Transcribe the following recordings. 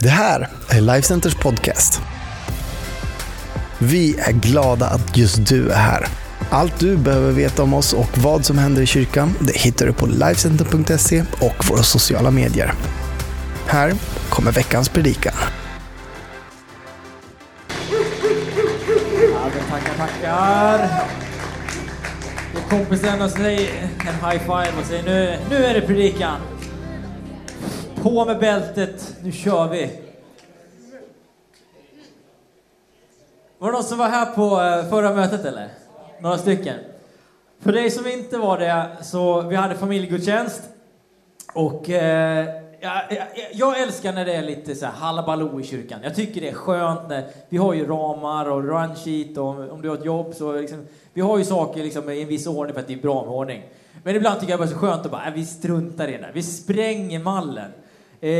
Det här är Lifecenters podcast. Vi är glada att just du är här. Allt du behöver veta om oss och vad som händer i kyrkan det hittar du på Lifecenter.se och våra sociala medier. Här kommer veckans predikan. Tackar, tackar. Kompisen och säg en high five och säger nu, nu är det predikan. På med bältet, nu kör vi. Var det någon som var här på eh, förra mötet eller? Några stycken? För dig som inte var det, så vi hade familjegudstjänst. Och eh, jag, jag, jag älskar när det är lite så här halabaloo i kyrkan. Jag tycker det är skönt när vi har ju ramar och run sheet och om, om du har ett jobb så liksom, vi har ju saker liksom i en viss ordning för att det är bra med ordning. Men ibland tycker jag bara det är så skönt att bara, äh, vi struntar i det där. Vi spränger mallen. Eh,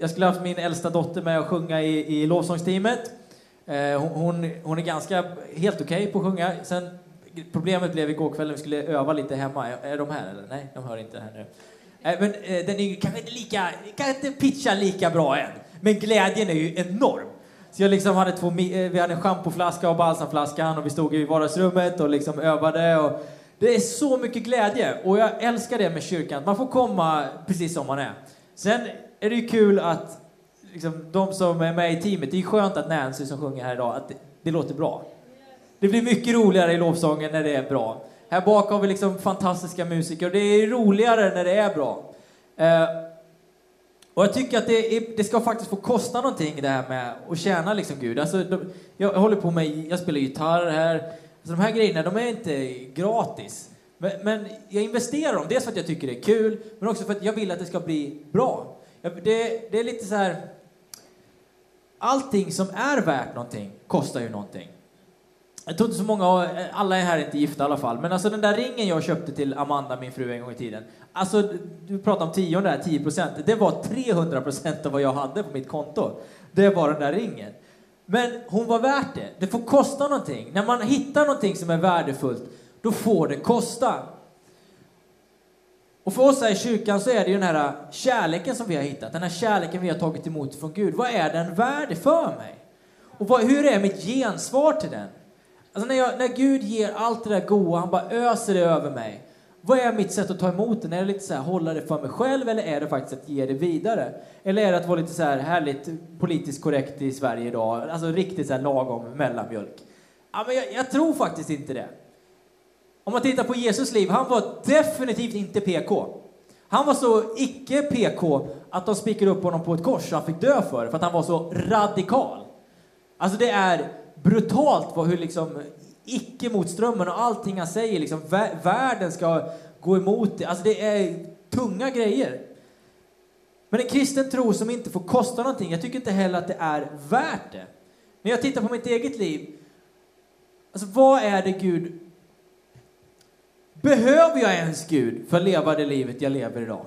jag skulle haft min äldsta dotter med att sjunga i, i lovsångsteamet. Eh, hon, hon, hon är ganska helt okej okay på att sjunga. Sen, problemet blev igår kväll när vi skulle öva lite hemma. Är, är de här eller? Nej, de hör inte här nu. Eh, men eh, den är kanske inte lika, kanske inte pitchar lika bra än. Men glädjen är ju enorm. Så jag liksom hade två, eh, vi hade en schampoflaska och balsamflaskan och vi stod i vardagsrummet och liksom övade. Och det är så mycket glädje och jag älskar det med kyrkan. Man får komma precis som man är. Sen är det ju kul att liksom, de som är med i teamet, det är skönt att Nancy som sjunger här idag, att det, det låter bra. Det blir mycket roligare i lovsången när det är bra. Här bak har vi liksom fantastiska musiker och det är roligare när det är bra. Eh, och jag tycker att det, är, det, ska faktiskt få kosta någonting det här med att tjäna liksom Gud. Alltså, de, jag håller på med, jag spelar gitarr här. Alltså, de här grejerna, de är inte gratis. Men, men, jag investerar dem, dels för att jag tycker det är kul, men också för att jag vill att det ska bli bra. Det, det är lite så här... Allting som är värt någonting kostar ju någonting. Jag tror inte så många, alla är här inte gifta i alla fall, men alltså den där ringen jag köpte till Amanda, min fru, en gång i tiden. Alltså, du pratar om tionde där, 10 procent. Det var 300 procent av vad jag hade på mitt konto. Det var den där ringen. Men hon var värt det. Det får kosta någonting. När man hittar någonting som är värdefullt, då får det kosta. Och för oss här i kyrkan så är det ju den här äh, kärleken som vi har hittat, den här kärleken vi har tagit emot från Gud. Vad är den värd för mig? Och vad, hur är mitt gensvar till den? Alltså när, jag, när Gud ger allt det där goda, han bara öser det över mig. Vad är mitt sätt att ta emot det? Är det lite så här, hålla det för mig själv eller är det faktiskt att ge det vidare? Eller är det att vara lite så här härligt politiskt korrekt i Sverige idag? Alltså riktigt så här lagom mellanmjölk. Ja, men jag, jag tror faktiskt inte det. Om man tittar på Jesus liv, han var definitivt inte PK. Han var så icke PK att de spikade upp honom på ett kors så han fick dö för för att han var så radikal. Alltså det är brutalt vad hur liksom icke mot strömmen och allting han säger liksom världen ska gå emot det. Alltså det är tunga grejer. Men en kristen tro som inte får kosta någonting, jag tycker inte heller att det är värt det. När jag tittar på mitt eget liv, alltså vad är det Gud Behöver jag ens Gud för att leva det livet jag lever idag?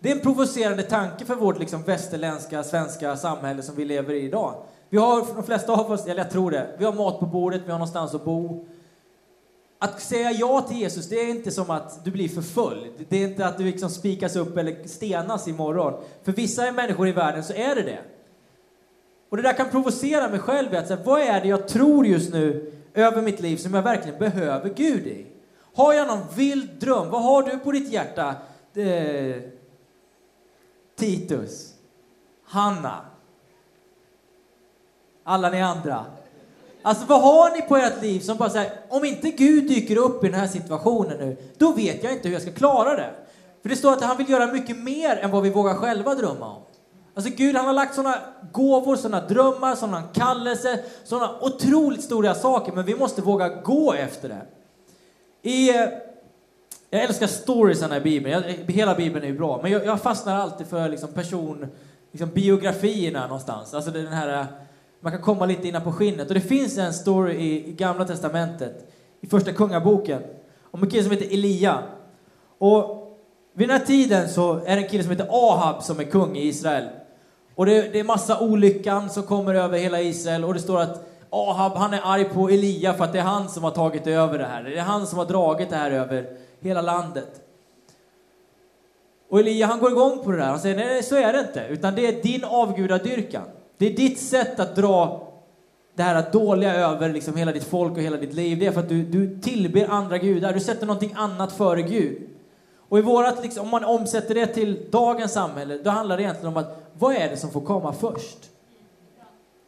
Det är en provocerande tanke för vårt liksom västerländska, svenska samhälle som vi lever i idag. Vi har, de flesta av oss, eller jag tror det, vi har mat på bordet, vi har någonstans att bo. Att säga ja till Jesus, det är inte som att du blir förföljd. Det är inte att du liksom spikas upp eller stenas imorgon. För vissa människor i världen så är det det. Och det där kan provocera mig själv. Att säga, vad är det jag tror just nu över mitt liv som jag verkligen behöver Gud i? Har jag någon vild dröm? Vad har du på ditt hjärta? Eh, Titus. Hanna. Alla ni andra. Alltså vad har ni på ert liv som bara säger om inte Gud dyker upp i den här situationen nu, då vet jag inte hur jag ska klara det. För det står att han vill göra mycket mer än vad vi vågar själva drömma om. Alltså Gud han har lagt sådana gåvor, sådana drömmar, sådana kallelser, sådana otroligt stora saker, men vi måste våga gå efter det. I, eh, jag älskar storiesarna i Bibeln. Jag, hela Bibeln är ju bra, men jag, jag fastnar alltid för liksom person, liksom biografierna någonstans. Alltså den här, eh, man kan komma lite innan på skinnet. Och det finns en story i, i Gamla Testamentet, i Första Kungaboken, om en kille som heter Elia. Och vid den här tiden så är det en kille som heter Ahab som är kung i Israel. Och det, det är massa olyckan som kommer över hela Israel och det står att Ahab, han är arg på Elia för att det är han som har tagit över det här. Det är han som har dragit det här över hela landet. Och Elia han går igång på det där. Han säger nej, så är det inte. Utan det är din avgudadyrkan. Det är ditt sätt att dra det här dåliga över liksom hela ditt folk och hela ditt liv. Det är för att du, du tillber andra gudar. Du sätter någonting annat före Gud. Och i vårat, liksom, om man omsätter det till dagens samhälle, då handlar det egentligen om att vad är det som får komma först?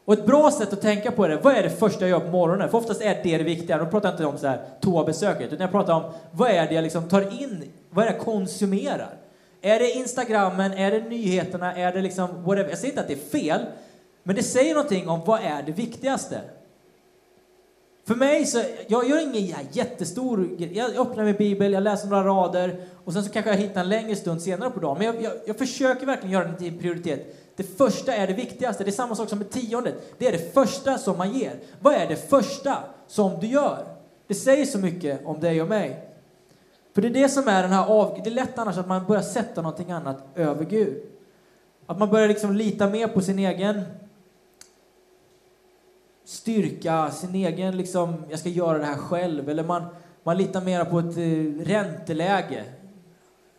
Och ett bra sätt att tänka på det, vad är det första jag gör på morgonen? För oftast är det det viktiga. Då pratar jag inte om så här toabesöket, utan jag pratar om vad är det jag liksom tar in, vad är det jag konsumerar? Är det Instagrammen, är det nyheterna, är det liksom whatever? Jag säger inte att det är fel, men det säger någonting om vad är det viktigaste. För mig så, jag gör ingen jättestor Jag öppnar min bibel, jag läser några rader och sen så kanske jag hittar en längre stund senare på dagen. Men jag, jag, jag försöker verkligen göra det till en prioritet. Det första är det viktigaste. Det är samma sak som med tiondet. Det är det första som man ger. Vad är det första som du gör? Det säger så mycket om dig och mig. För det är det som är den här av... Det är lätt annars att man börjar sätta någonting annat över Gud. Att man börjar liksom lita mer på sin egen styrka, sin egen liksom, jag ska göra det här själv. Eller man, man litar mer på ett eh, ränteläge.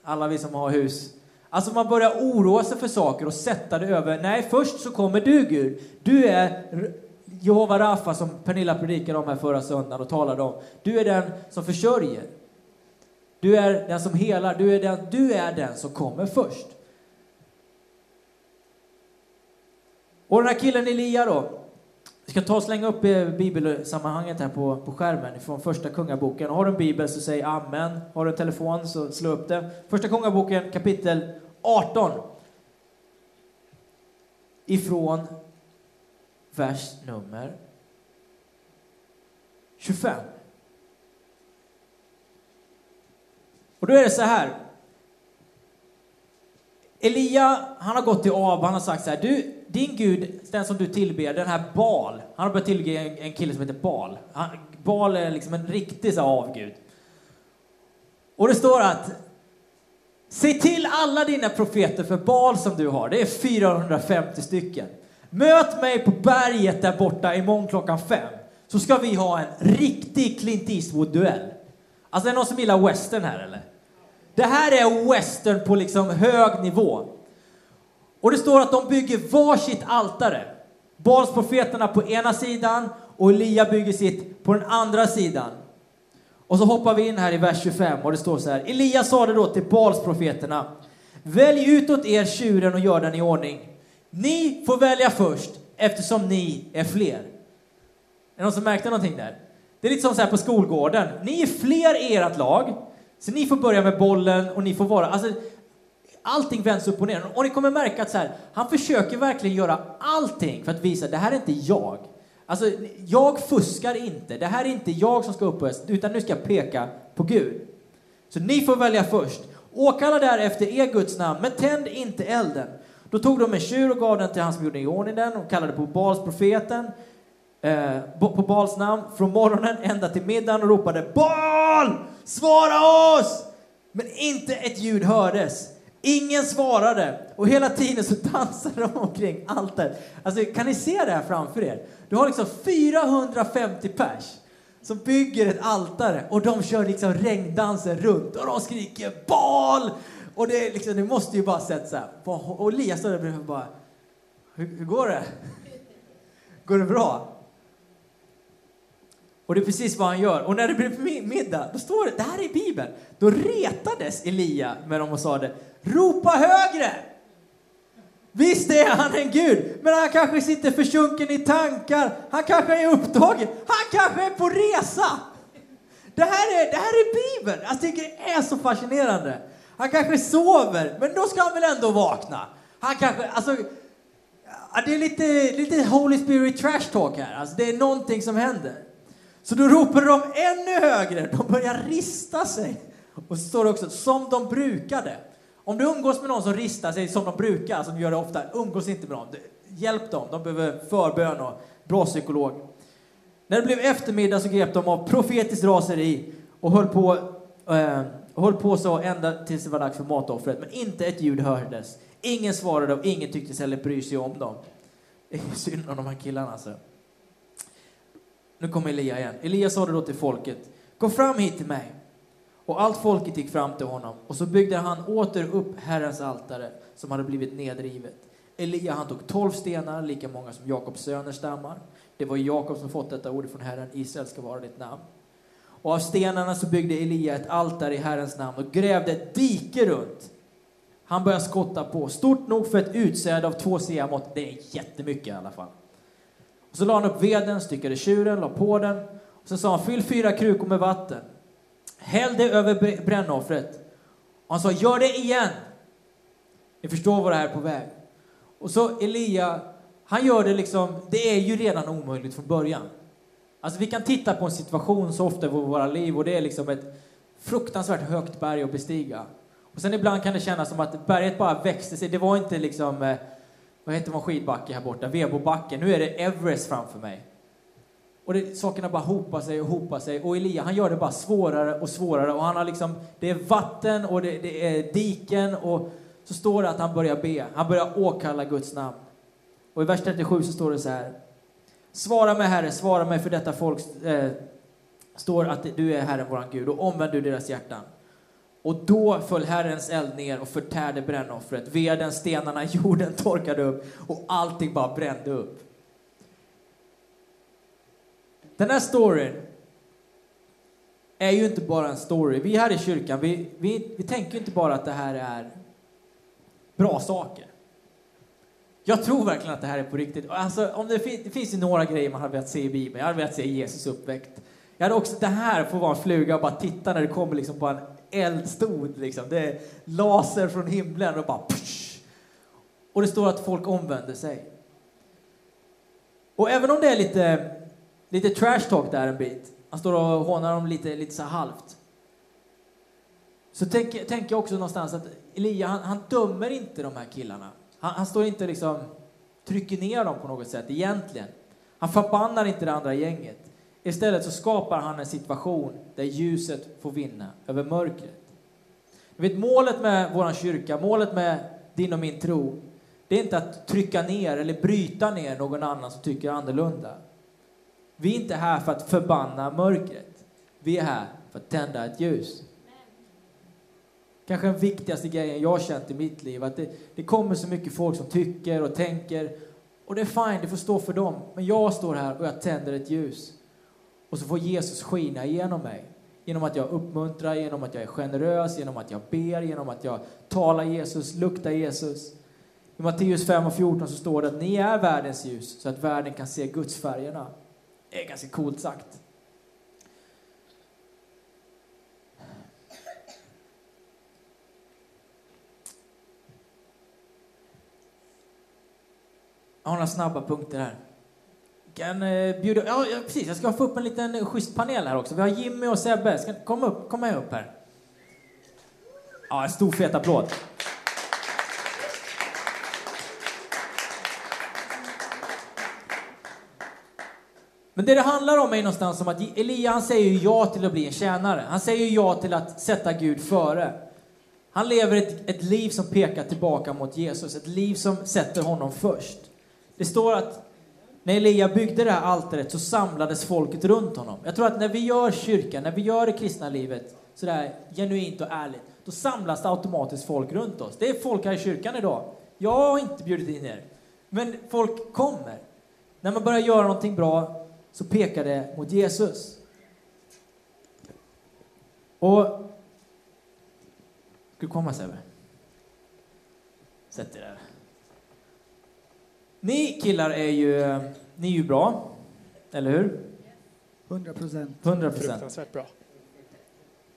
Alla vi som har hus. Alltså man börjar oroa sig för saker och sätta det över, nej först så kommer du Gud. Du är Jehova Rafa som Pernilla predikade om här förra söndagen och talade om. Du är den som försörjer. Du är den som helar, du är den, du är den som kommer först. Och den här killen Elia då, vi ska ta och slänga upp eh, bibelsammanhanget här på, på skärmen från första kungaboken. Har du en bibel så säg amen. Har du en telefon så slå upp det. Första kungaboken kapitel 18. Ifrån vers nummer 25. Och då är det så här. Elia, han har gått till Ab, han har sagt så här, du, din Gud, den som du tillber, den här Bal, han har börjat tillbe en, en kille som heter Bal. Han, Bal är liksom en riktig så avgud. Och det står att Se till alla dina profeter för Bal som du har, det är 450 stycken. Möt mig på berget där borta imorgon klockan fem, så ska vi ha en riktig Clint Eastwood-duell. Alltså är det någon som gillar western här eller? Det här är western på liksom hög nivå. Och det står att de bygger varsitt altare. Balsprofeterna på ena sidan och Elia bygger sitt på den andra sidan. Och så hoppar vi in här i vers 25 och det står så här. Elias sade då till Balsprofeterna. Välj ut åt er tjuren och gör den i ordning. Ni får välja först eftersom ni är fler. Är det någon som märkte någonting där? Det är lite som så här på skolgården. Ni är fler i ert lag, så ni får börja med bollen och ni får vara... Alltså, allting vänds upp och ner. Och ni kommer märka att så här, han försöker verkligen göra allting för att visa att det här är inte jag. Alltså, jag fuskar inte. Det här är inte jag som ska upphöjas, utan nu ska jag peka på Gud. Så ni får välja först. Åkalla därefter er Guds namn, men tänd inte elden. Då tog de en tjur och gav den till han som gjorde i ordning den och kallade på Bals profeten eh, på Bals namn från morgonen ända till middagen och ropade Bal! Svara oss! Men inte ett ljud hördes. Ingen svarade och hela tiden så dansade de omkring altaret. Alltså, kan ni se det här framför er? Du har liksom 450 pers som bygger ett altare och de kör liksom regndansen runt och de skriker bal! Och det, är liksom, det måste ju bara sett så här. Och Elias står där bredvid och bara, hur, hur går det? Går det bra? Och det är precis vad han gör. Och när det blev middag, då står det, det här är i Bibeln, då retades Elia med dem och sa det, ropa högre! Visst är han en gud, men han kanske sitter försjunken i tankar, han kanske är upptagen, han kanske är på resa! Det här är, det här är Bibeln! Jag tycker det är så fascinerande. Han kanske sover, men då ska han väl ändå vakna? Han kanske, alltså, det är lite, lite Holy Spirit trash talk här. Alltså, det är någonting som händer. Så då ropade de ännu högre, de börjar rista sig. Och så står det också, som de brukade. Om du umgås med någon som ristar sig som de brukar, som gör det ofta, umgås inte med dem. Hjälp dem, de behöver förbön och bra psykolog. När det blev eftermiddag så grep de av profetiskt raseri och höll på, eh, höll på så ända tills det var dags för matoffret. Men inte ett ljud hördes. Ingen svarade och ingen tycktes heller bry sig om dem. Det är synd om de här killarna alltså. Nu kommer Elia igen. Elia sade då till folket. Gå fram hit till mig. Och allt folket gick fram till honom och så byggde han åter upp Herrens altare som hade blivit nedrivet. Elia han tog tolv stenar, lika många som Jakobs söner stammar. Det var Jakob som fått detta ord från Herren, Israel ska vara ditt namn. Och av stenarna så byggde Elia ett altare i Herrens namn och grävde ett dike runt. Han började skotta på, stort nog för ett utsäde av två seamått. Det är jättemycket i alla fall. Och så la han upp veden, styckade tjuren, la på den. Och så sa han, fyll fyra krukor med vatten. Häll det över brännoffret. Och han sa, gör det igen. Ni förstår vad det här är på väg. Och så Elia, han gör det liksom, det är ju redan omöjligt från början. Alltså vi kan titta på en situation så ofta i våra liv och det är liksom ett fruktansvärt högt berg att bestiga. Och sen ibland kan det kännas som att berget bara växte sig. Det var inte liksom, eh, vad heter man skidbacke här borta, Vebobacken. Nu är det Everest framför mig. Och det, sakerna bara hopar sig och hopar sig. Och Elia, han gör det bara svårare och svårare. Och han har liksom, det är vatten och det, det är diken och så står det att han börjar be. Han börjar åkalla Guds namn. Och i vers 37 så står det så här. Svara mig, Herre, svara mig för detta folk eh, står att du är Herren, våran Gud, och omvänd du deras hjärtan. Och då föll Herrens eld ner och förtärde brännoffret. Veden, stenarna, jorden torkade upp och allting bara brände upp. Den här storyn är ju inte bara en story. Vi här i kyrkan, vi, vi, vi tänker inte bara att det här är bra saker. Jag tror verkligen att det här är på riktigt. Alltså, om det, fin det finns ju några grejer man hade velat se i Bibeln. Jag hade velat se Jesus uppväckt. Jag hade också det här får vara en fluga och bara titta när det kommer liksom på en eldstod. Liksom. Det är laser från himlen och bara psh. Och det står att folk omvänder sig. Och även om det är lite, lite trash talk där en bit, han står och hånar dem lite, lite så halvt. Så tänker tänk jag också någonstans att Elia, han, han dömer inte de här killarna. Han, han står inte liksom, trycker ner dem på något sätt egentligen. Han förbannar inte det andra gänget. Istället så skapar han en situation där ljuset får vinna över mörkret. Du vet, målet med vår kyrka, målet med din och min tro, det är inte att trycka ner eller bryta ner någon annan som tycker annorlunda. Vi är inte här för att förbanna mörkret. Vi är här för att tända ett ljus. Kanske den viktigaste grejen jag har känt i mitt liv, att det, det kommer så mycket folk som tycker och tänker, och det är fine, det får stå för dem. Men jag står här och jag tänder ett ljus. Och så får Jesus skina igenom mig. Genom att jag uppmuntrar, genom att jag är generös, genom att jag ber, genom att jag talar Jesus, luktar Jesus. I Matteus 5 och 14 så står det att ni är världens ljus så att världen kan se Guds färgerna. Det är ganska coolt sagt. Jag har några snabba punkter här kan eh, bjuda... Ja, precis. Jag ska få upp en liten schysst panel här också. Vi har Jimmy och Sebbe. Ska, kom, upp, kom med upp här. Ja, en stor fet applåd. Men det det handlar om är någonstans om att Elia han säger ja till att bli en tjänare. Han säger ja till att sätta Gud före. Han lever ett, ett liv som pekar tillbaka mot Jesus, ett liv som sätter honom först. Det står att när Elia byggde det här altaret så samlades folket runt honom. Jag tror att när vi gör kyrkan, när vi gör det kristna livet sådär genuint och ärligt, då samlas det automatiskt folk runt oss. Det är folk här i kyrkan idag. Jag har inte bjudit in er, men folk kommer. När man börjar göra någonting bra så pekar det mot Jesus. Och... Ska du komma Sebbe? Sätt dig där. Ni killar är ju, ni är ju bra, eller hur? 100 procent. 100 procent. Fruktansvärt bra.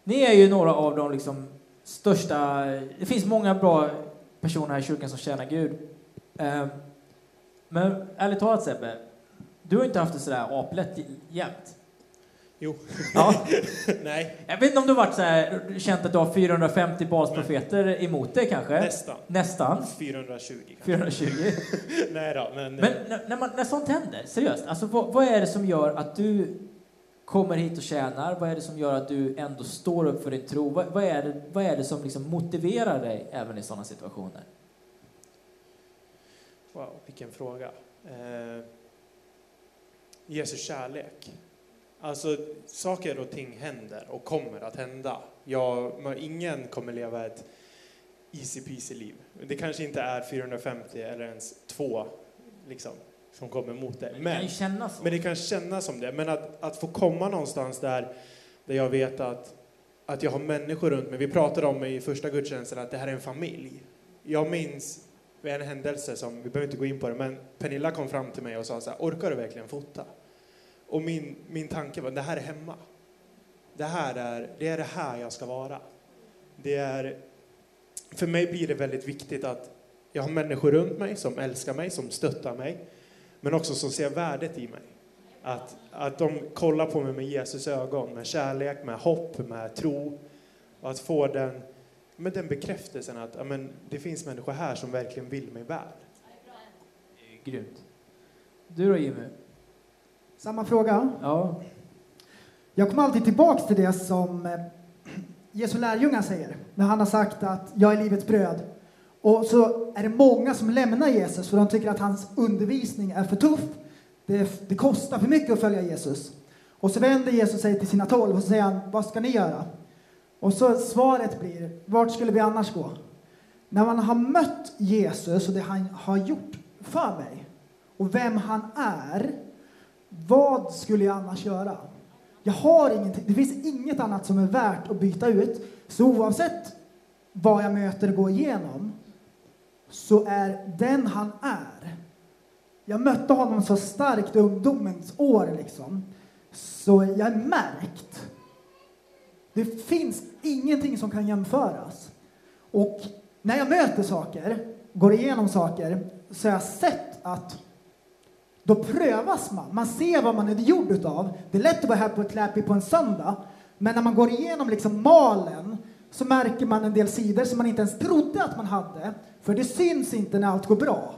Ni är ju några av de liksom största, det finns många bra personer här i kyrkan som tjänar Gud. Ehm, men ärligt talat Sebbe, du har inte haft det sådär aplätt jämt. Jo. Ja. Nej, Jag vet inte om du varit så här, känt att du har 450 Balsprofeter emot dig kanske? nästan. Nästan. 420 kanske. 420. Nej då, men... Men eh, när, när, man, när sånt händer, seriöst, alltså vad, vad är det som gör att du kommer hit och tjänar? Vad är det som gör att du ändå står upp för din tro? Vad, vad är, det, vad är det som liksom motiverar dig även i sådana situationer? Wow, vilken fråga. Eh, Jesu kärlek. Alltså, saker och ting händer och kommer att hända Jag, ingen kommer leva ett easy peasy liv. Det kanske inte är 450 eller ens två liksom, som kommer mot dig. Men, men det kan kännas som det. Men att, att få komma någonstans där, där jag vet att, att jag har människor runt mig. Vi pratade om i första gudstjänsten att det här är en familj. Jag minns en händelse som, vi behöver inte gå in på det, men Pernilla kom fram till mig och sa så här, orkar du verkligen fota? Och min, min tanke var, det här är hemma. Det här är, det är det här jag ska vara. Det är, för mig blir det väldigt viktigt att jag har människor runt mig som älskar mig, som stöttar mig, men också som ser värdet i mig. Att, att de kollar på mig med Jesus ögon, med kärlek, med hopp, med tro. Och att få den, med den bekräftelsen att ja, men, det finns människor här som verkligen vill mig väl. Det är Grymt. Du då Jimmy? Samma fråga. Ja. Jag kommer alltid tillbaks till det som eh, Jesu lärjungar säger. När han har sagt att jag är livets bröd. Och så är det många som lämnar Jesus för de tycker att hans undervisning är för tuff. Det, det kostar för mycket att följa Jesus. Och så vänder Jesus sig till sina tolv och så säger han, vad ska ni göra? Och så svaret blir, vart skulle vi annars gå? När man har mött Jesus och det han har gjort för mig och vem han är, vad skulle jag annars göra? Jag har ingenting, det finns inget annat som är värt att byta ut. Så oavsett vad jag möter och går igenom så är den han är. Jag mötte honom så starkt i ungdomens år liksom. Så jag är märkt. Det finns ingenting som kan jämföras. Och när jag möter saker, går igenom saker, så har jag sett att då prövas man. Man ser vad man är gjord utav. Det är lätt att vara här på ett läpi på en söndag. Men när man går igenom liksom malen så märker man en del sidor som man inte ens trodde att man hade. För det syns inte när allt går bra.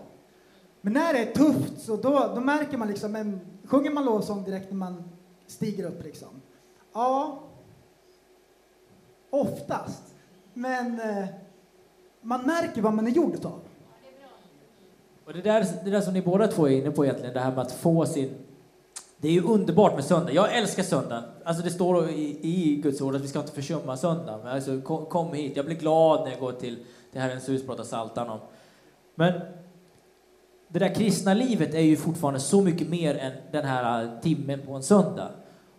Men när det är tufft så då, då märker man liksom, en, sjunger man lovsång direkt när man stiger upp liksom? Ja, oftast. Men eh, man märker vad man är gjord utav. Och det där, det där som ni båda två är inne på egentligen, det här med att få sin... Det är ju underbart med söndag. Jag älskar söndagen. Alltså det står i, i Guds ord att vi ska inte försumma söndagen. Men alltså, kom, kom hit. Jag blir glad när jag går till, till Herrens hus och pratar Psaltaren om. Men det där kristna livet är ju fortfarande så mycket mer än den här timmen på en söndag.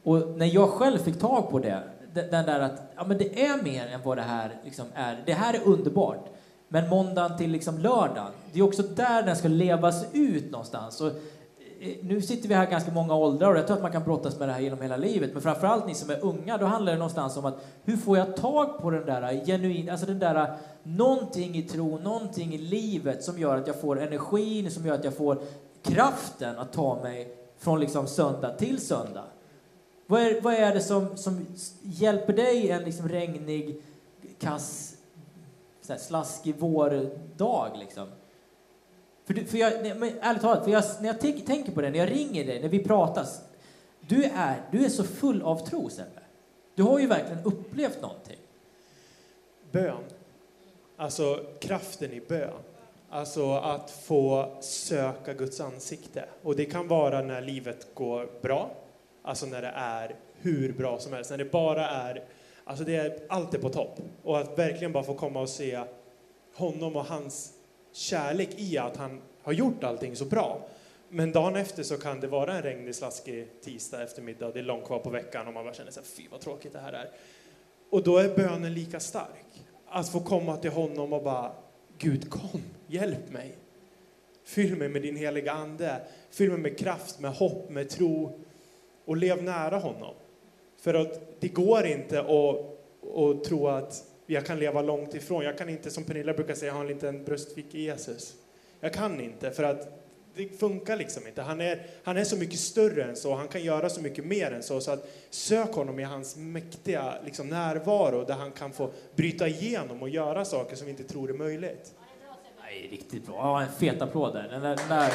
Och när jag själv fick tag på det, den där att ja, men det är mer än vad det här liksom är. Det här är underbart. Men måndagen till liksom lördagen, det är också där den ska levas ut någonstans. Och eh, nu sitter vi här ganska många åldrar och jag tror att man kan brottas med det här genom hela livet. Men framförallt ni som är unga, då handlar det någonstans om att hur får jag tag på den där genuin, alltså den där någonting i tro, någonting i livet som gör att jag får energin, som gör att jag får kraften att ta mig från liksom söndag till söndag. Vad är, vad är det som, som hjälper dig en liksom regnig, kass, så här slaskig vårdag liksom? För, du, för jag, men ärligt talat, för jag, när jag tänk, tänker på det, när jag ringer dig, när vi pratas, du är, du är så full av tro, Sebbe. Du har ju verkligen upplevt någonting. Bön. Alltså kraften i bön. Alltså att få söka Guds ansikte. Och det kan vara när livet går bra, alltså när det är hur bra som helst, när det bara är, alltså det är, allt är på topp. Och att verkligen bara få komma och se honom och hans kärlek i att han har gjort allting så bra. Men dagen efter så kan det vara en regnig, slaskig tisdag eftermiddag, det är långt kvar på veckan och man bara känner sig fy vad tråkigt det här är. Och då är bönen lika stark. Att få komma till honom och bara, Gud kom, hjälp mig. Fyll mig med din heliga Ande. Fyll mig med kraft, med hopp, med tro. Och lev nära honom. För att det går inte att, att tro att jag kan leva långt ifrån. Jag kan inte, som Pernilla brukar säga, ha en liten bröstficka i Jesus. Jag kan inte, för att det funkar liksom inte. Han är, han är så mycket större än så, han kan göra så mycket mer än så. Så att sök honom i hans mäktiga liksom, närvaro där han kan få bryta igenom och göra saker som vi inte tror är möjligt. Nej, riktigt bra. Ja, en fet applåd där. Den där, den där.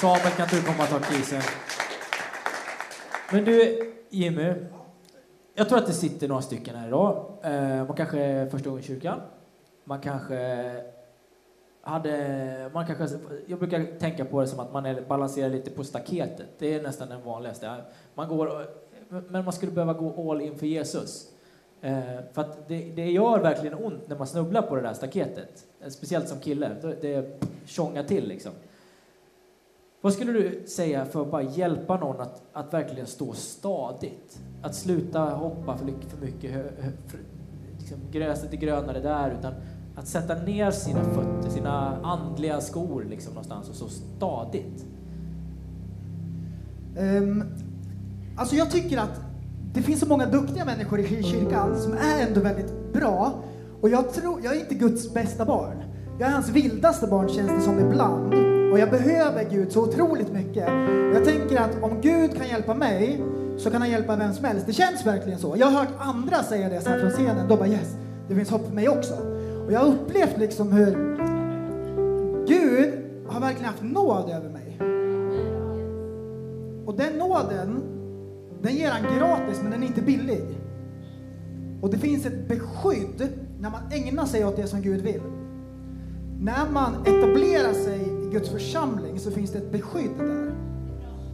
Samuel, kan du komma och ta krisen? Men du, Jimmy. Jag tror att det sitter några stycken här idag. Eh, man kanske är första gången i kyrkan. Man kanske hade... Man kanske, jag brukar tänka på det som att man är, balanserar lite på staketet. Det är nästan den vanligaste. Man går, men man skulle behöva gå all in för Jesus. Eh, för att det, det gör verkligen ont när man snubblar på det där staketet. Eh, speciellt som kille. Det, det tjongar till liksom. Vad skulle du säga för att bara hjälpa någon att, att verkligen stå stadigt? Att sluta hoppa för, för mycket, hö, hö, för, liksom, gräset är grönare där, utan att sätta ner sina fötter, sina andliga skor liksom någonstans och stå stadigt. Um, alltså jag tycker att det finns så många duktiga människor i kyrkan som är ändå väldigt bra. Och jag tror, jag är inte Guds bästa barn. Jag är hans vildaste barn känns det som ibland. Och jag behöver Gud så otroligt mycket. Jag tänker att om Gud kan hjälpa mig så kan han hjälpa vem som helst. Det känns verkligen så. Jag har hört andra säga det så här från scenen. De bara yes, det finns hopp för mig också. Och jag har upplevt liksom hur Gud har verkligen haft nåd över mig. Och den nåden, den ger han gratis men den är inte billig. Och det finns ett beskydd när man ägnar sig åt det som Gud vill. När man etablerar sig i Guds församling så finns det ett beskydd där.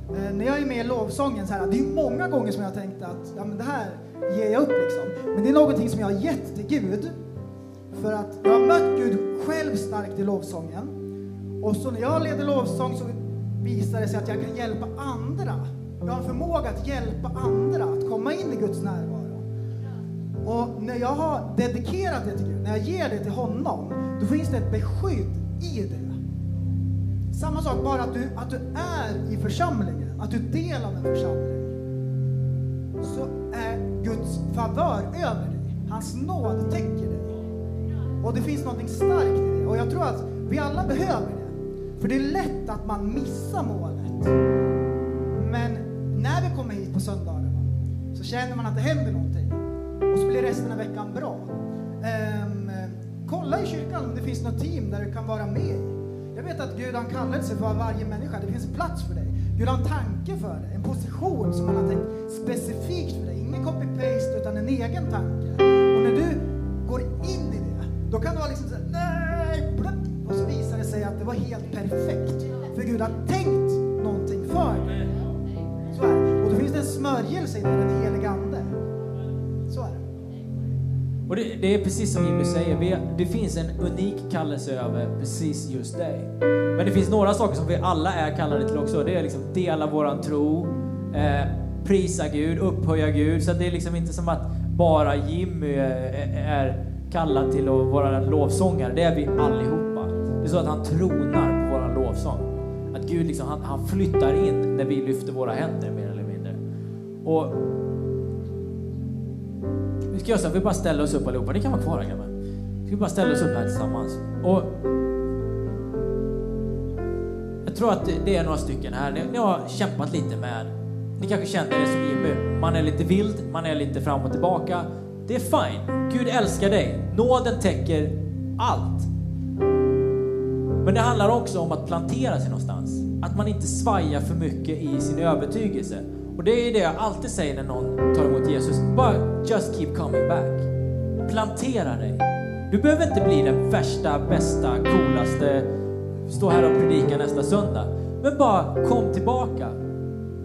Eh, när jag är med i lovsången, så här, det är många gånger som jag har tänkt att ja, men det här ger jag upp. Liksom. Men det är någonting som jag har gett till Gud. För att jag har mött Gud själv starkt i lovsången. Och så när jag leder lovsång så visar det sig att jag kan hjälpa andra. Jag har en förmåga att hjälpa andra att komma in i Guds närvaro. Och när jag har dedikerat det till Gud, när jag ger det till honom, då finns det ett beskydd i det. Samma sak, bara att du, att du är i församlingen, att du är del av en församling. Så är Guds favör över dig. Hans nåd täcker dig. Och det finns någonting starkt i det. Och jag tror att vi alla behöver det. För det är lätt att man missar målet. Men när vi kommer hit på söndagarna så känner man att det händer någonting. Och så blir resten av veckan bra. Um, kolla i kyrkan om det finns något team där du kan vara med Jag vet att Gud har en kallelse för varje människa. Det finns en plats för dig. Gud har en tanke för dig, en position som han har tänkt specifikt för dig. Ingen copy-paste utan en egen tanke. Och när du går in i det, då kan du vara liksom såhär, nej, blup, och så visar det sig att det var helt perfekt. För Gud har tänkt någonting för dig. Så här. Och då finns det en smörjelse i den helige och det, det, är precis som Jimmy säger, vi, det finns en unik kallelse över precis just dig. Men det finns några saker som vi alla är kallade till också. Det är liksom dela våran tro, eh, prisa Gud, upphöja Gud. Så det är liksom inte som att bara Jimmy är, är kallad till att vara lovsångare. Det är vi allihopa. Det är så att han tronar på våran lovsång. Att Gud liksom, han, han flyttar in när vi lyfter våra händer mer eller mindre. Och vi ska göra så här, vi bara ställer oss upp allihopa. Ni kan vara kvar här grabbar. Vi ska bara ställa oss upp här tillsammans. Och jag tror att det är några stycken här. Ni, ni har kämpat lite med, ni kanske känner det som Jimmy. Man är lite vild, man är lite fram och tillbaka. Det är fine. Gud älskar dig. Nåden täcker allt. Men det handlar också om att plantera sig någonstans. Att man inte svajar för mycket i sin övertygelse. Och det är det jag alltid säger när någon tar emot Jesus. Bara just keep coming back. Plantera dig. Du behöver inte bli den värsta, bästa, coolaste, stå här och predika nästa söndag. Men bara kom tillbaka.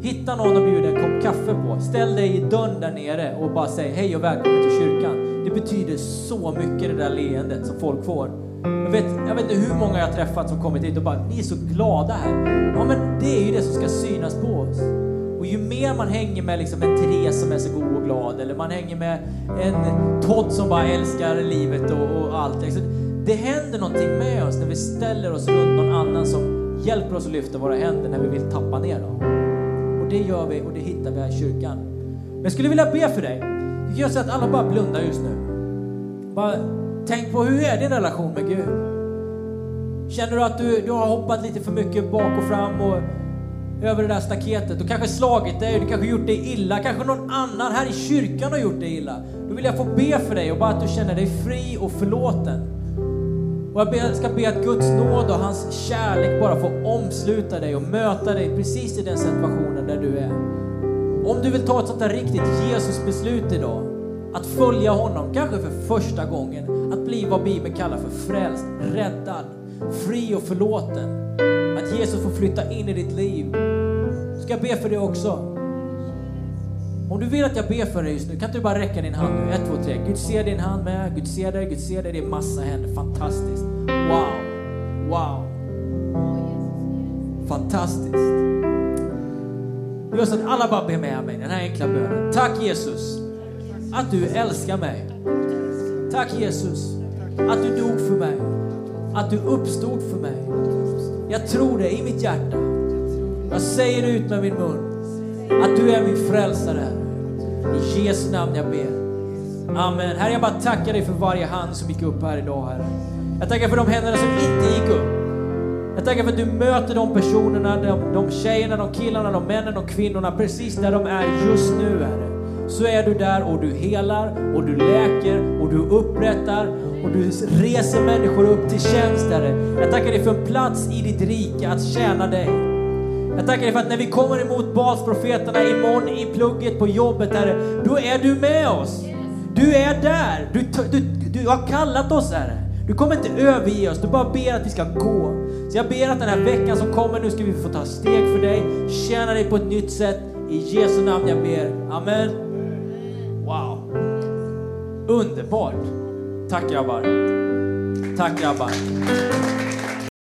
Hitta någon att bjuda en kopp kaffe på. Ställ dig i dörren där nere och bara säg hej och välkommen till kyrkan. Det betyder så mycket det där leendet som folk får. Jag vet, jag vet inte hur många jag har träffat som kommit hit och bara, ni är så glada här. Ja men det är ju mer man hänger med liksom en Therese som är så god och glad, eller man hänger med en Todd som bara älskar livet och, och allt. Liksom. Det händer någonting med oss när vi ställer oss runt någon annan som hjälper oss att lyfta våra händer när vi vill tappa ner dem. Och det gör vi och det hittar vi här i kyrkan. Men jag skulle vilja be för dig. Vi gör så att alla bara blundar just nu. Bara tänk på hur är din relation med Gud? Känner du att du, du har hoppat lite för mycket bak och fram och över det där staketet och kanske slagit dig, du kanske gjort dig illa, kanske någon annan här i kyrkan har gjort dig illa. Då vill jag få be för dig och bara att du känner dig fri och förlåten. Och jag ska be att Guds nåd och hans kärlek bara får omsluta dig och möta dig precis i den situationen där du är. Om du vill ta ett sånt där riktigt Jesusbeslut idag, att följa honom, kanske för första gången, att bli vad Bibeln kallar för frälst, räddad, fri och förlåten. Att Jesus får flytta in i ditt liv. Ska jag be för det också? Om du vill att jag ber för dig just nu, kan inte du bara räcka din hand nu? Ett, två, tre. Gud ser din hand med. Gud ser dig, Gud ser dig. Det är massa händer. Fantastiskt. Wow. Wow. Fantastiskt. Det så att alla bara ber med mig den här enkla bönen. Tack Jesus att du älskar mig. Tack Jesus att du dog för mig. Att du uppstod för mig. Jag tror det i mitt hjärta. Jag säger det ut med min mun. Att du är min frälsare. I Jesu namn jag ber. Amen. Herre, jag bara tackar dig för varje hand som gick upp här idag, Herre. Jag tackar för de händerna som inte gick upp. Jag tackar för att du möter de personerna, de, de tjejerna, de killarna, de männen, de kvinnorna precis där de är just nu, Herre. Så är du där och du helar och du läker och du upprättar och du reser människor upp till tjänst, Herre. Jag tackar dig för en plats i ditt rike att tjäna dig. Jag tackar dig för att när vi kommer emot Balsprofeterna imorgon i plugget på jobbet, Herre, då är du med oss. Du är där. Du, du, du har kallat oss, Herre. Du kommer inte överge oss, du bara ber att vi ska gå. Så jag ber att den här veckan som kommer nu ska vi få ta steg för dig, tjäna dig på ett nytt sätt. I Jesu namn jag ber. Amen. Wow. Underbart. Tack grabbar. Tack grabbar.